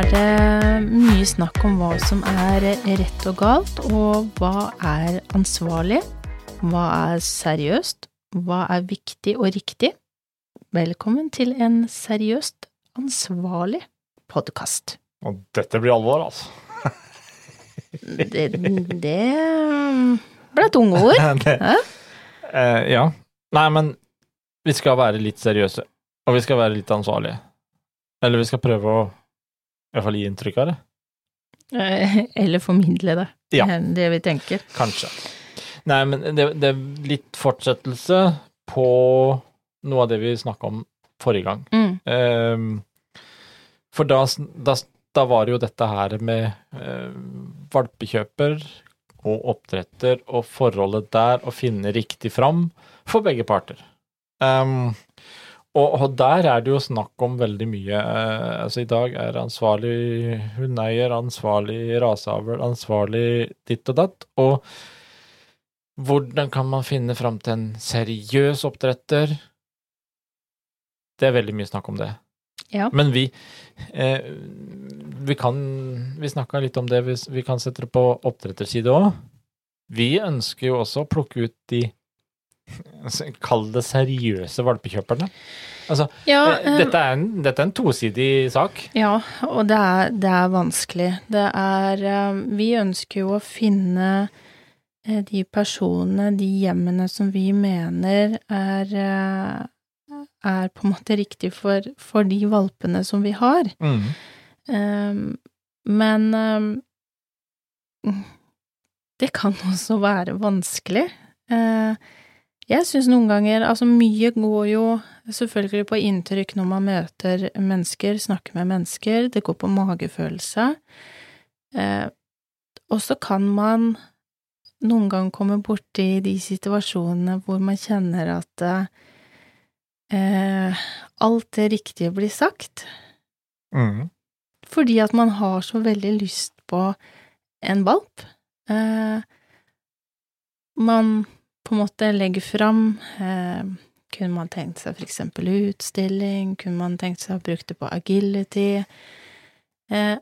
Er det mye snakk om hva som er rett og galt, og hva er ansvarlig, hva er seriøst, hva er viktig og riktig. Velkommen til en seriøst ansvarlig podkast. Og dette blir alvor, altså. Det, det ble tunge ord. Det- Hæ? Eh, ja. Nei, men vi skal være litt seriøse, og vi skal være litt ansvarlige. Eller vi skal prøve å i hvert fall gi inntrykk av det. Eh, Eller formidle det, Ja. det vi tenker. Kanskje. Nei, men det, det er litt fortsettelse på noe av det vi snakka om forrige gang. Mm. Um, for da, da, da var det jo dette her med uh, valpekjøper og oppdretter og forholdet der, å finne riktig fram for begge parter. Ehm, og, og der er det jo snakk om veldig mye. eh, altså I dag er ansvarlig hundeeier, ansvarlig raseavl, ansvarlig ditt og datt. Og hvordan kan man finne fram til en seriøs oppdretter? Det er veldig mye snakk om det. Ja. Men vi eh, Vi kan Vi snakka litt om det, vi, vi kan sette det på oppdretterside òg. Vi ønsker jo også å plukke ut de Kall det seriøse valpekjøperne. Altså, Ja, eh, eh, dette, er en, dette er en tosidig sak. Ja, og det er, det er vanskelig. Det er eh, Vi ønsker jo å finne eh, de personene, de hjemmene som vi mener er er på en måte riktig for, for de valpene som vi har. Mm. Um, Men um, det kan også være vanskelig. Eh, Jeg syns noen ganger Altså, mye går jo selvfølgelig på inntrykk når man møter mennesker, snakker med mennesker, det går på magefølelse. Eh, og så kan man noen gang komme borti de situasjonene hvor man kjenner at eh, alt det riktige blir sagt, Mm. fordi at man har så veldig lyst på en valp. Eh, man på en måte legge fram eh, Kunne man tenkt seg eksempel utstilling? Kunne man tenkt seg å bruke det på agility? Eh,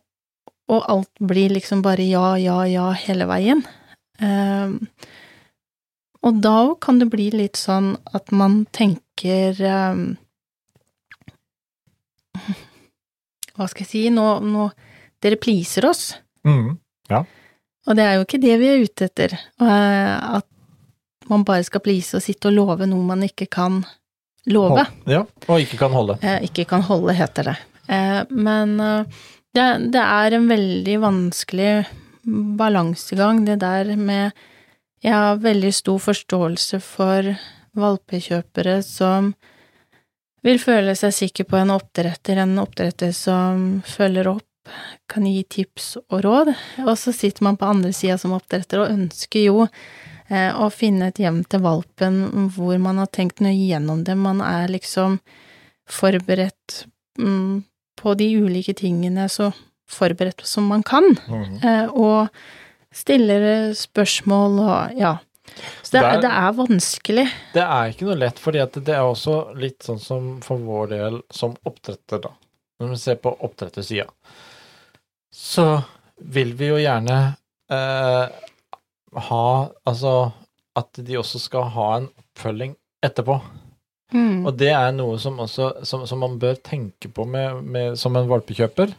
og alt blir liksom bare ja, ja, ja hele veien. Eh, og da kan det bli litt sånn at man tenker eh, Hva skal jeg si? Nå, nå Dere pleaser oss. Mm. Og det er jo ikke det vi er ute etter, eh, at man bare skal please og sitte og love noe man ikke kan love. Hold- Ja, og ikke kan holde. Eh, ikke kan holde, heter det. Eh, men eh, det, det er en veldig vanskelig balansegang, det der med Jeg har veldig stor forståelse for valpekjøpere som vil føle seg sikker på en oppdretter, en oppdretter som følger opp, kan gi tips og råd, og så sitter man på andre sida som oppdretter og ønsker jo å finne et hjem til valpen hvor man har tenkt nøye gjennom det, man er liksom forberedt mm, på de ulike tingene så forberedt som man kan, Mm. eh, og stiller spørsmål og ja. Så det, Det er- det er vanskelig. Det er ikke noe lett, fordi at det er også litt sånn som for vår del som oppdretter, da. Når vi ser på oppdrettersida, så vil vi jo gjerne eh, ha Altså at de også skal ha en oppfølging etterpå. Mm. Og det er noe som også som, som man bør tenke på med, med, som en valpekjøper.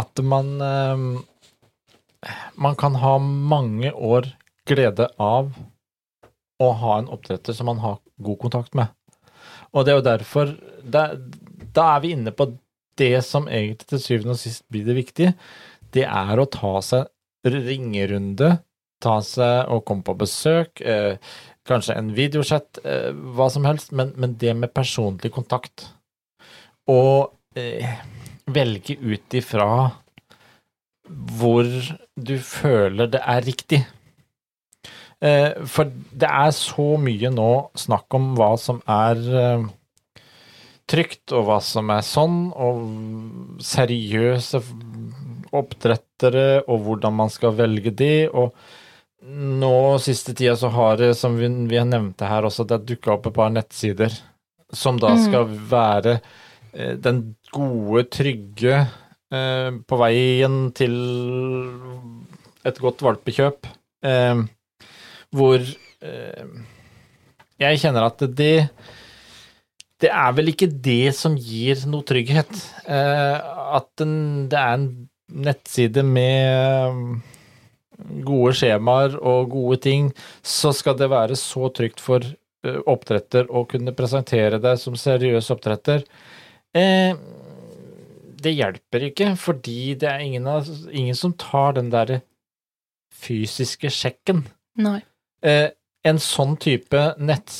At man eh, Man kan ha mange år glede av å ha en oppdretter som man har god kontakt med. Og det er jo derfor Da, da er vi inne på det som egentlig til syvende og sist blir det viktige. Det er å ta seg ringerunde, ta seg og komme på besøk. Eh, kanskje en videochat, eh, hva som helst, men, men det med personlig kontakt. Og eh, velge ut ifra hvor du føler det er riktig. For det er så mye nå snakk om hva som er trygt, og hva som er sånn, og seriøse oppdrettere, og hvordan man skal velge de, og nå siste tida så har det, som vi, vi nevnte her også, det har dukka opp et par nettsider som da mm. skal være eh, den gode, trygge eh, på veien til et godt valpekjøp, eh, hvor eh, jeg kjenner at det det er vel ikke det som gir noe trygghet. Eh, at den, det er en nettside med gode skjemaer og gode ting, så skal det være så trygt for eh, oppdretter å kunne presentere deg som seriøs oppdretter. Eh, det hjelper ikke, fordi det er ingen, av, ingen som tar den der fysiske sjekken. Nei. Eh, en sånn type nett,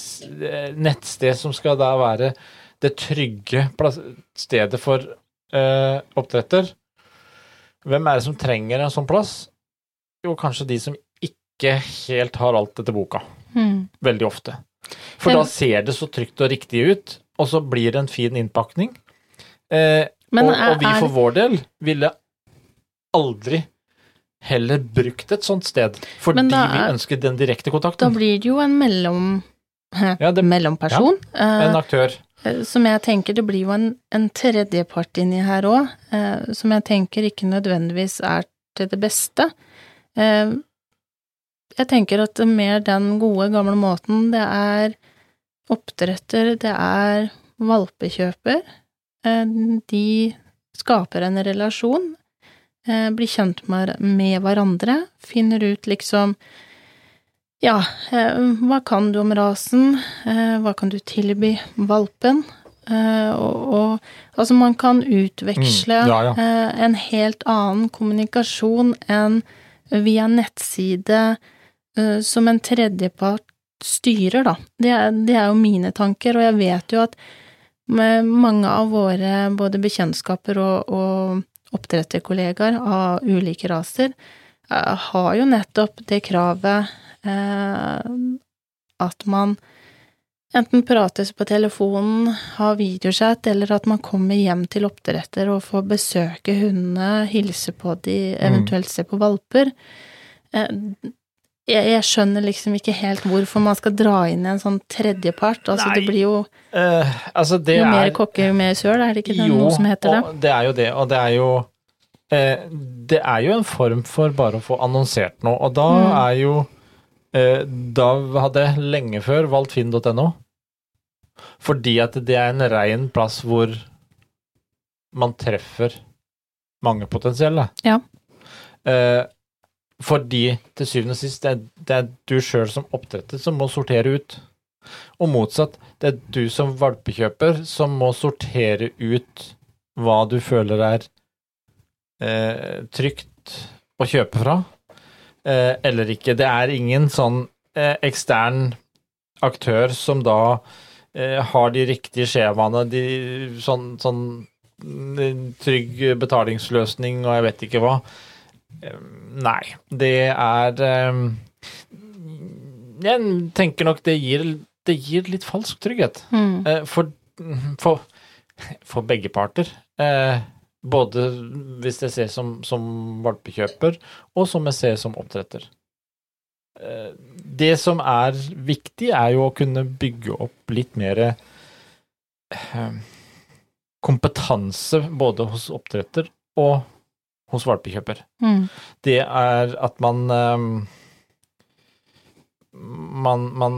eh, nettsted som skal da være det trygge stedet for eh, oppdretter. Hvem er det som trenger en sånn plass? Jo, kanskje de som ikke helt har alt etter boka. Mm. Veldig ofte. For da ser det så trygt og riktig ut, og så blir det en fin innpakning. Eh, Men og, er- og vi er- for vår del ville aldri heller brukt et sånt sted, fordi da vi er- ønsker den direkte kontakten. Da blir det jo en mellom... Ja, det- mellomperson. Ja, En aktør. Eh, Som jeg tenker, det blir jo en, en tredjepart inni her òg, eh, som jeg tenker ikke nødvendigvis er til det beste. Eh, jeg tenker at er mer den gode, gamle måten, det er oppdretter, det er valpekjøper. Eh, de skaper en relasjon, eh, blir kjent med, med hverandre, finner ut liksom ja, hva kan du om rasen? Hva kan du tilby valpen? Og, og altså, man kan utveksle Mm, ja, ja. en helt annen kommunikasjon enn via nettside eh, som en tredjepart styrer, da. Det er, det er jo mine tanker, og jeg vet jo at mange av våre både bekjentskaper og, og oppdretterkollegaer av ulike raser eh, har jo nettopp det kravet eh, at man enten prates på telefonen, har videochat, eller at man kommer hjem til oppdretter og får besøke hundene, hilse på de, eventuelt se på valper. Eh, jeg, jeg skjønner liksom ikke helt hvorfor man skal dra inn en sånn tredjepart. Altså, Nei, det blir jo uh, altså, det jo mer er kokker, jo mer søl, er det ikke det, Jo, noe som heter det? Jo, det er jo det, og det er jo uh, Det er jo en form for bare å få annonsert noe, og da Mm. er jo Da hadde jeg lenge før valgt finn.no, fordi at det er en rein plass hvor man treffer mange potensielle. Ja. Eh, fordi til syvende og sist, det er, det er du sjøl som oppdretter som må sortere ut. Og motsatt, det er du som valpekjøper som må sortere ut hva du føler er eh, trygt å kjøpe fra, eh, eller ikke. Det er ingen sånn eh, ekstern aktør som da har de riktige skjemaene, de, sånn, sånn mm, trygg betalingsløsning og jeg vet ikke hva. Eh, Nei, det er eh, Jeg tenker nok det gir, det gir litt falsk trygghet. Mm. Eh, For, for, for begge parter. Eh, både hvis jeg ser som, som valpekjøper, og som jeg ser som oppdretter. Eh, Det som er viktig, er jo å kunne bygge opp litt mer eh, kompetanse både hos oppdretter og hos valpekjøper Mm. det er at man ehm, man, man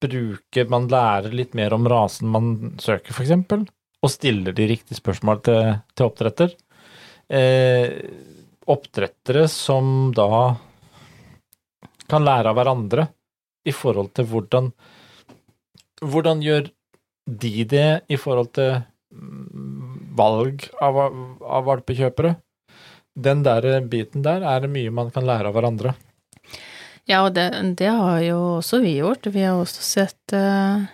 bruker Man lærer litt mer om rasen man søker, eksempel, og stiller de riktige spørsmål til, til oppdretter. Eh, oppdrettere som da kan lære av hverandre i forhold til hvordan Hvordan gjør de det i forhold til mm, valg av, av valpekjøpere? den der biten der er det mye man kan lære av hverandre. Ja, og det, det har jo også vi gjort. Vi har også sett eh,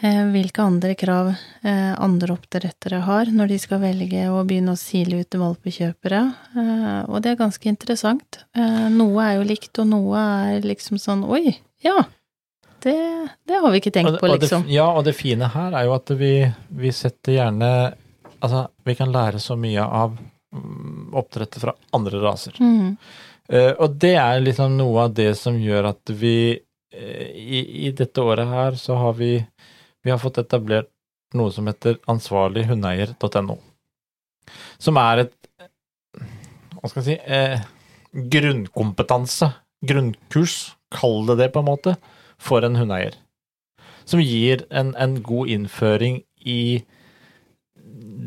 hvilke andre krav eh, andre oppdrettere har når de skal velge å begynne å sile ut valpekjøpere, eh, og det er ganske interessant. Eh, noe er jo likt, og noe er liksom sånn oi, ja, det, det har vi ikke tenkt på, på, og det- liksom. ja, og det fine her er jo at vi, vi setter gjerne Altså, vi kan lære så mye av oppdrettet fra andre raser. Mm. Uh, og det er liksom noe av det som gjør at vi uh, i, i dette året her så har vi vi har fått etablert noe som heter ansvarlighundeeier.no. som er et Hva skal jeg si eh, Grunnkompetanse, grunnkurs, kall det det, på en måte, for en hundeeier. Som gir en, en god innføring i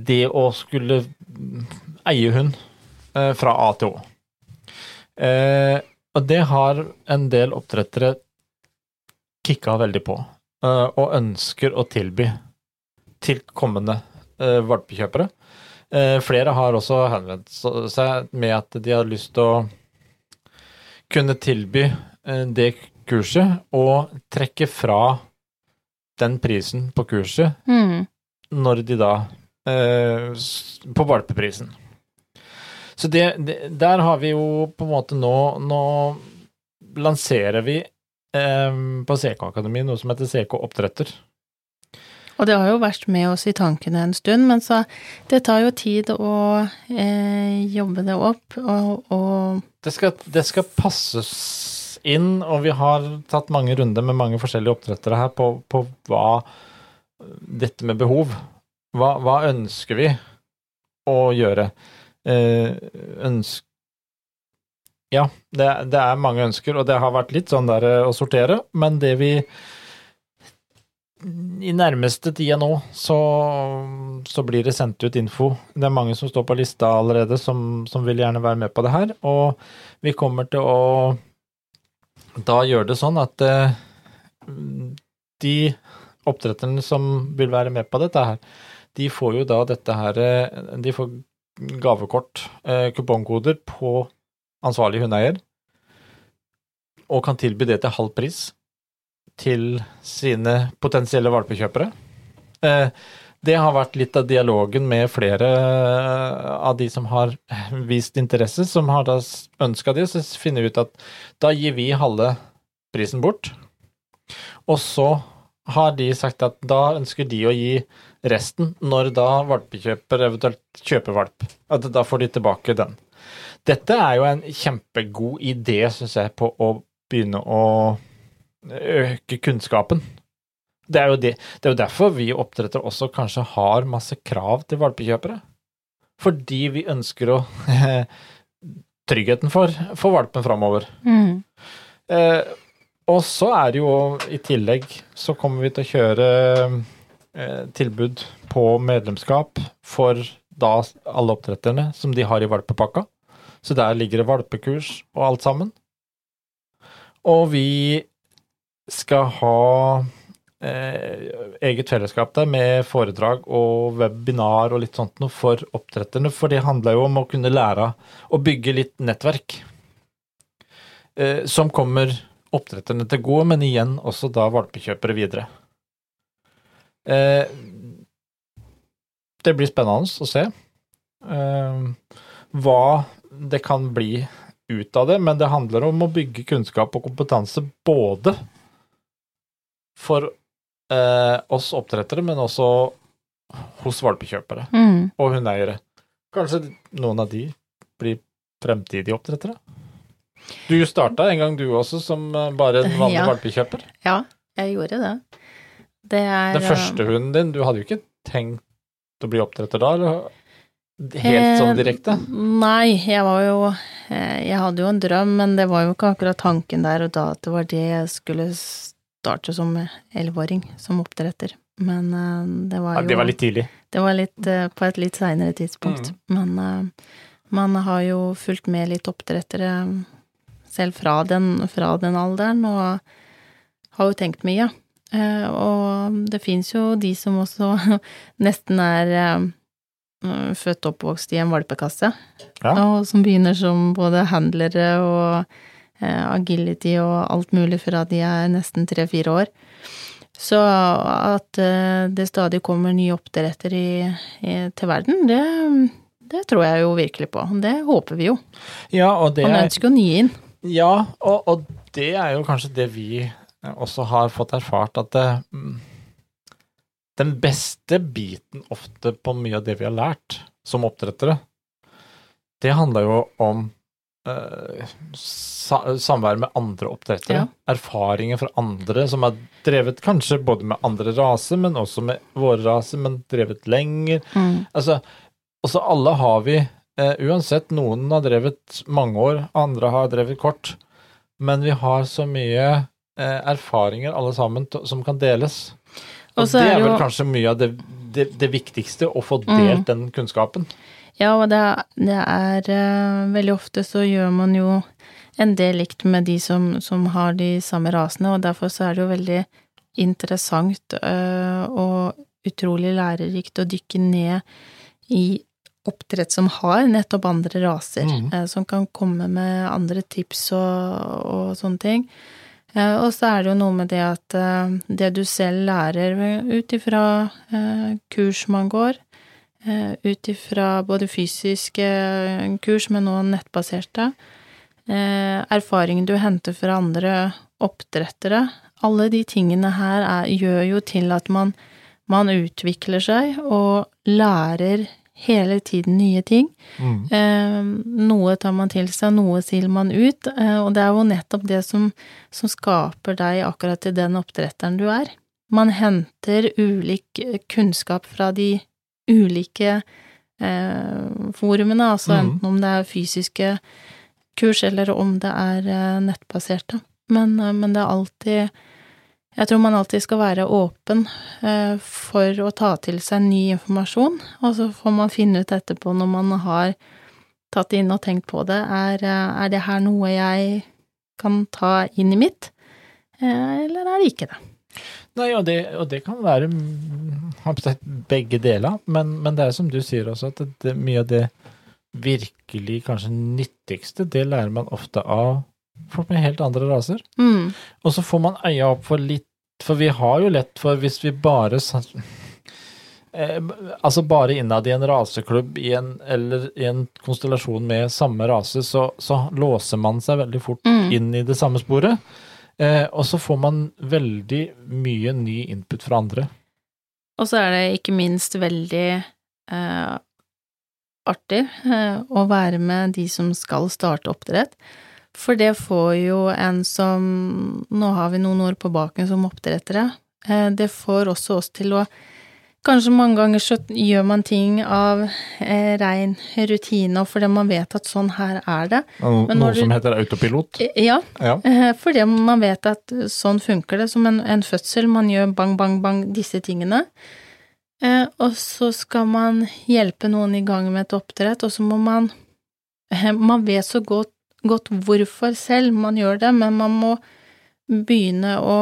det å skulle eie hund eh, fra A til Å. Eh, og det har en del oppdrettere kicka veldig på, eh, og ønsker å tilby til kommende uh, valpekjøpere. Uh, flere har også henvendt seg med at de har lyst til å kunne tilby det kurset og trekke fra den prisen på kurset Mm. når de da På valpeprisen. Så det, det, der har vi jo på en måte nå Nå lanserer vi på CK Akademi noe som heter CK Oppdretter. Og det har jo vært med oss i tankene en stund, men så det tar jo tid å eh, jobbe det opp, og, og Det skal, det skal passes inn, og vi har tatt mange runder med mange forskjellige oppdrettere her på, på hva dette med behov. Hva, hva ønsker vi å gjøre? Eh, ønsk... Ja, det, det er mange ønsker, og det har vært litt sånn der eh, å sortere, men det vi i nærmeste tida nå, så, så blir det sendt ut info. Det er mange som står på lista allerede, som, som vil gjerne være med på det her. Og vi kommer til å da gjøre det sånn at eh, de oppdretterne som vil være med på dette her, de får jo da dette her eh, De får gavekort, eh, kupongkoder, på ansvarlig hundeeier, og kan tilby det til halv pris til sine potensielle valpekjøpere. Eh, Det har vært litt av dialogen med flere eh, av de som har vist interesse, som har da ønska det, så finner vi ut at da gir vi halve prisen bort. Og så har de sagt at da ønsker de å gi resten når da valpekjøper eventuelt kjøper valp. At da får de tilbake den. Dette er jo en kjempegod idé, syns jeg, på å begynne å øke kunnskapen. Det er, jo det, det er jo derfor vi oppdrettere også kanskje har masse krav til valpekjøpere. Fordi vi ønsker å Tryggheten for, for valpen framover. mm. Eh, og så er det jo i tillegg så kommer vi til å kjøre eh, tilbud på medlemskap for da alle oppdretterne som de har i valpepakka. Så der ligger det valpekurs og alt sammen. Og vi skal ha eh, eget fellesskap der med foredrag og webinar og litt sånt noe for oppdretterne, for det handler jo om å kunne lære å bygge litt nettverk eh, som kommer oppdretterne til gode, men igjen også da valpekjøpere videre. Eh, det blir spennende å se eh, hva det kan bli ut av det, men det handler om å bygge kunnskap og kompetanse både for eh, oss oppdrettere, men også hos valpekjøpere Mm. og hundeeiere. Kanskje noen av de blir fremtidige oppdrettere? Du starta en gang du også som eh, bare en vanlig Ja. valpekjøper. Ja, jeg gjorde det. Det er Den første hunden din, du hadde jo ikke tenkt å bli oppdretter da? Eller? Helt sånn direkte? Eh, Nei, jeg var jo eh, Jeg hadde jo en drøm, men det var jo ikke akkurat tanken der og da at det var det jeg skulle starte som elleveåring, som oppdretter. Men eh, det var Ja, jo det var litt tidlig. Det var litt eh, på et litt seinere tidspunkt. Mm. Men eh, man har jo fulgt med litt oppdrettere selv fra den, fra den alderen, og har jo tenkt mye. Eh, og det fins jo de som også nesten er eh, født og oppvokst i en valpekasse, Ja. og som begynner som både handlere og eh, agility og alt mulig fra de er nesten tre-fire år. Så at eh, det stadig kommer nye oppdretter i, i, til verden, det, det tror jeg jo virkelig på. Det håper vi jo. Ja, og det Man er, ønsker jo nye inn. ja, og, og det er jo kanskje det vi også har fått erfart, at det, den beste biten ofte på mye av det vi har lært som oppdrettere, det handler jo om eh, samvær med andre oppdrettere. Ja. Erfaringer fra andre som har drevet kanskje både med andre raser, men også med våre raser, men drevet lenger. Mm. Altså, og så alle har vi, eh, uansett, noen har drevet mange år, andre har drevet kort, men vi har så mye eh, erfaringer alle sammen som kan deles. Og, Og det er vel kanskje mye av det, det, det viktigste, å få delt den kunnskapen. Ja, og det, det er eh, Veldig ofte så gjør man jo en del likt med de som, som har de samme rasene, og derfor så er det jo veldig interessant eh, og utrolig lærerikt å dykke ned i oppdrett som har nettopp andre raser, mm. eh, som kan komme med andre tips og, og sånne ting. Eh, og så er det jo noe med det at eh, det du selv lærer ut ifra eh, kurs man går, ut ifra både fysiske kurs, men også nettbaserte, erfaringen du henter fra andre oppdrettere, alle de tingene her er, gjør jo til at man, man utvikler seg og lærer hele tiden nye ting. Mm. Eh, noe tar man til seg, noe siler man ut, eh, og det er jo nettopp det som, som skaper deg akkurat til den oppdretteren du er. Man henter ulik eh, kunnskap fra de ulike eh, forumene, altså mm. enten om det er fysiske kurs eller om det er eh, nettbaserte. Men, eh, men det er alltid Jeg tror man alltid skal være åpen eh, for å ta til seg ny informasjon, og så får man finne ut etterpå når man har tatt inn og tenkt på det, er, eh, er det her noe jeg kan ta inn i mitt, eh, eller er det ikke det? Nei, og det, og det kan være mm, begge deler, men, men det er som du sier også, at det, mye av det virkelig kanskje nyttigste, det lærer man ofte av folk med helt andre raser. Mm. Og så får man øya opp for litt, for vi har jo lett for hvis vi bare eh, Altså bare innad i en raseklubb i en, eller i en konstellasjon med samme rase, så, så låser man seg veldig fort Mm. inn i det samme sporet. Eh, og så får man veldig mye ny input fra andre. Og så er det ikke minst veldig eh, artig eh, å være med de som skal starte oppdrett. For det får jo en som Nå har vi noen år på baken som oppdrettere. Eh, det får også oss til å Kanskje mange ganger så gjør man ting av eh, rein rutine, og fordi man vet at sånn her er det. Men noe som du- heter autopilot. Eh, Ja, Ja. Eh, Fordi man vet at sånn funker det, som en, en fødsel. Man gjør bang, bang, bang, disse tingene. Eh, og så skal man hjelpe noen i gang med et oppdrett, og så må man eh, Man vet så godt, godt hvorfor selv man gjør det, men man må begynne å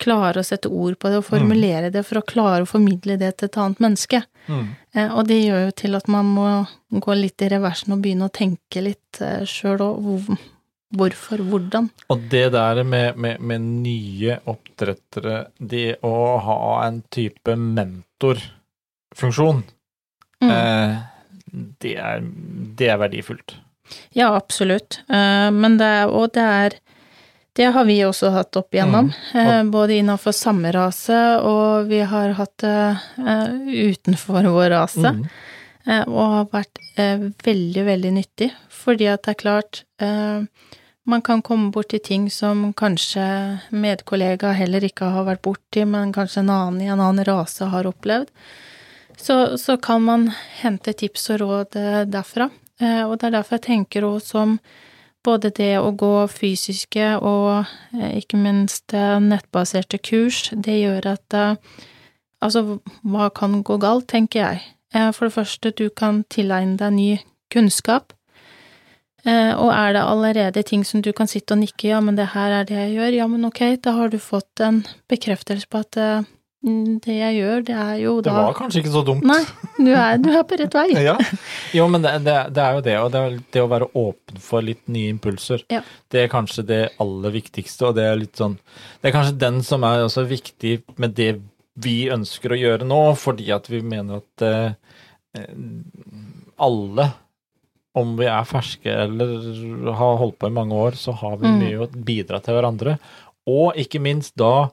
klare å sette ord på det og formulere det for å klare å formidle det til et annet menneske. Mm. Eh, og det gjør jo til at man må gå litt i reversen og begynne å tenke litt eh, sjøl òg. Hvorfor, hvordan. Og det der med, med, med nye oppdrettere, det å ha en type mentorfunksjon, Mm. eh, det, er, det er verdifullt. Ja, absolutt. Eh, men det er, og det er Det har vi også hatt opp igjennom, mm. både innenfor samme rase, og vi har hatt det eh, utenfor vår rase, Mm. eh, og har vært eh, veldig, veldig nyttig, fordi at det er klart eh, man kan komme borti ting som kanskje medkollega heller ikke har vært borti, men kanskje en annen i en annen rase har opplevd. Så, så kan man hente tips og råd eh, derfra. Eh, og det er derfor jeg tenker også som både det å gå fysiske og eh, ikke minst eh, nettbaserte kurs, det gjør at Altså, hva kan gå galt, tenker jeg. For det første, du kan tilegne deg ny kunnskap. Og er det allerede ting som du kan sitte og nikke, ja, men det her er det jeg gjør, ja, men ok, da har du fått en bekreftelse på at det jeg gjør, det er jo da Det var kanskje ikke så dumt. Nei, du er, du er på rett vei. Ja. Jo, men det, det, det er jo det, og det, er det å være åpen for litt nye impulser. Ja. Det er kanskje det aller viktigste, og det er litt sånn Det er kanskje den som er også viktig med det vi ønsker å gjøre nå, fordi at vi mener at eh, alle, om vi er ferske eller har holdt på i mange år, så har vi Mm. mye å bidra til hverandre. Og ikke minst da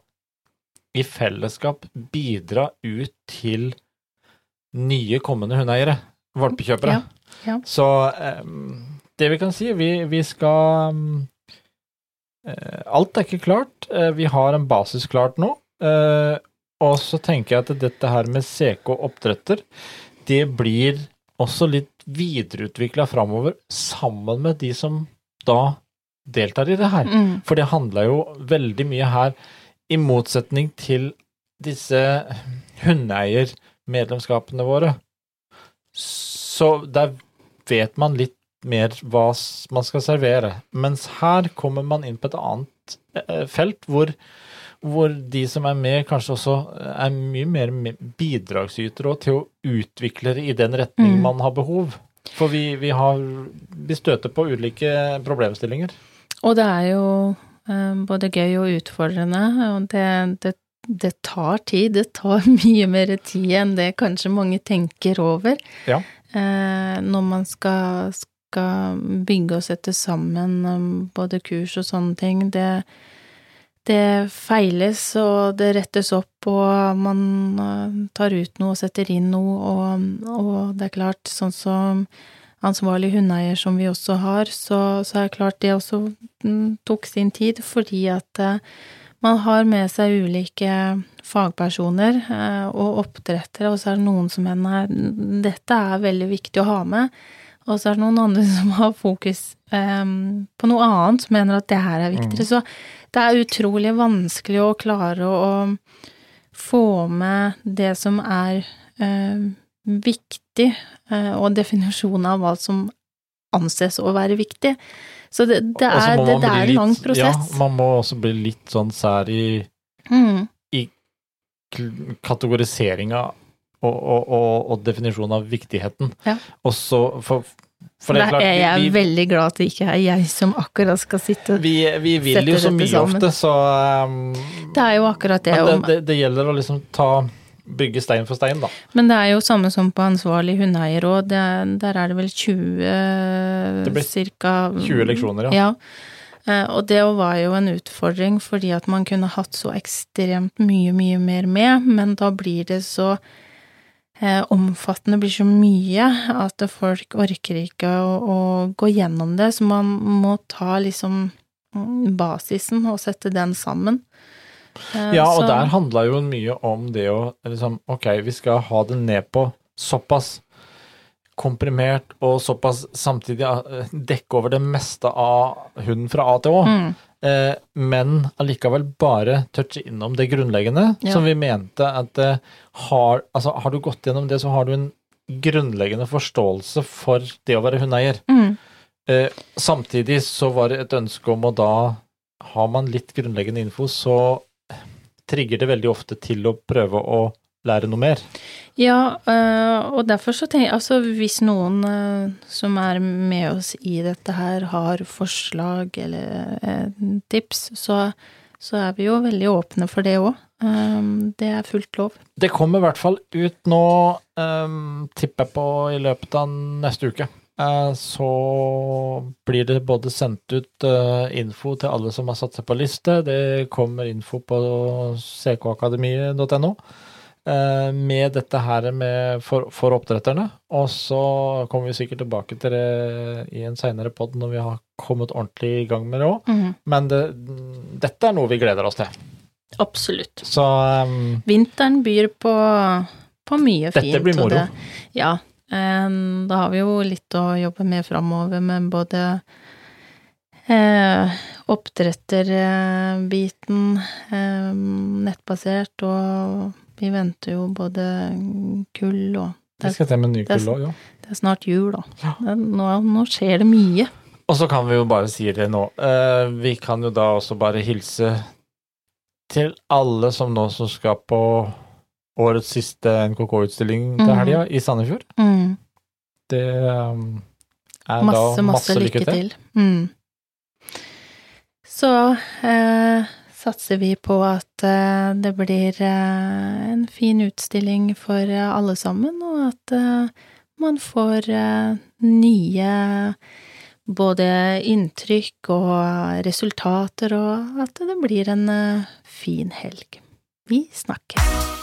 i fellesskap bidra ut til nye kommende hundeeiere, valpekjøpere. Ja, ja. Så em, det vi kan si, vi, vi skal eh, Alt er ikke klart. Eh, vi har en basis klart nå. Eh, og så tenker jeg at dette her med CK oppdretter, det blir også litt videreutvikla framover sammen med de som da deltar i det her. Mm. For det handla jo veldig mye her, i motsetning til disse hundeeiermedlemskapene våre, så der vet man litt mer hva man skal servere. Mens her kommer man inn på et annet eh, felt hvor, hvor de som er med, kanskje også er mye mer me- bidragsytere til å utvikle det i den retning Mm. man har behov. For vi, vi, har, vi støter på ulike problemstillinger. Og det er jo både gøy og utfordrende, og det, det, det tar tid. Det tar mye mer tid enn det kanskje mange tenker over. Ja. Eh, når man skal, skal bygge og sette sammen um, både kurs og sånne ting. Det, det feiles, og det rettes opp, og man eh, tar ut noe og setter inn noe, og, og det er klart, sånn som ansvarlig hundeeier som vi også har, så, så er det klart det også mm, tok sin tid, fordi at eh, man har med seg ulike fagpersoner eh, og oppdrettere, og så er det noen som mener dette er veldig viktig å ha med, og så er det noen andre som har fokus eh, på noe annet, som mener at det her er viktigere. Så det er utrolig vanskelig å klare å, få med det som er viktig, eh, og definisjonen av hva som anses å være viktig. Så det, det er, det, det er en lang prosess. Ja, man må også bli litt sånn sær i Mm, i kategoriseringa og, og, og, og definisjonen av viktigheten. Ja. Og så for, for det er klart, er jeg vi, vi, veldig glad at det ikke er jeg som akkurat skal sitte og vi, vi vil jo så mye sammen. ofte, så um, Det er jo akkurat det. Men det, det, det gjelder å liksom ta Bygge stein for stein, da. Men det er jo samme som på ansvarlig hundeeierråd. Der er det vel 20 Det blir cirka 20 leksjoner, ja. Ja. Eh, Og det var jo en utfordring, fordi at man kunne hatt så ekstremt mye, mye mer med, men da blir det så eh, omfattende, blir så mye, at folk orker ikke å, å gå gjennom det, så man må ta liksom mm, basisen og sette den sammen. Eh, Ja, og så- der handla jo mye om det å liksom Ok, vi skal ha det ned på såpass komprimert og såpass samtidig eh, dekke over det meste av hunden fra A til Å. Mm. Eh, men allikevel bare touche innom det grunnleggende, Ja. som vi mente at eh, har, altså, har du gått gjennom det, så har du en grunnleggende forståelse for det å være hundeeier. Mm. Eh, samtidig så var det et ønske om å da Har man litt grunnleggende info, så trigger det veldig ofte til å prøve å lære noe mer. Ja, øh, og derfor så tenker jeg altså hvis noen øh, som er med oss i dette her har forslag eller øh, tips, så, så er vi jo veldig åpne for det òg. det er fullt lov. Det kommer i hvert fall ut nå, tipper jeg på i løpet av neste uke. Eh, så blir det både sendt ut eh, info til alle som har satt seg på liste. Det kommer info på ckakademiet.no eh, med dette her med for, for oppdretterne. Og så kommer vi sikkert tilbake til det i en seinere pod når vi har kommet ordentlig i gang med det òg. Mhm. Men det, dette er noe vi gleder oss til. Absolutt. Så um, Vinteren byr på, på mye Dette fint. blir og moro. Det, ja. Da har vi jo litt å jobbe med framover, med både eh, oppdretterbiten, eh, nettbasert, og vi venter jo både kull og vi skal til med ny kull òg, ja. Det er snart jul, da. Ja. Det, nå, nå skjer det mye. Og så kan vi jo bare si det nå. Eh, vi kan jo da også bare hilse til alle som nå som skal på årets siste NKK-utstilling til Mhm. helga i Sandefjord. Mm. Det um, er Masse, da masse lykke til. Mm. Så eh, satser vi på at eh, det blir eh, en fin utstilling for alle sammen, og at eh, man får eh, nye både inntrykk og resultater, og at det blir en eh, fin helg. Vi snakkes.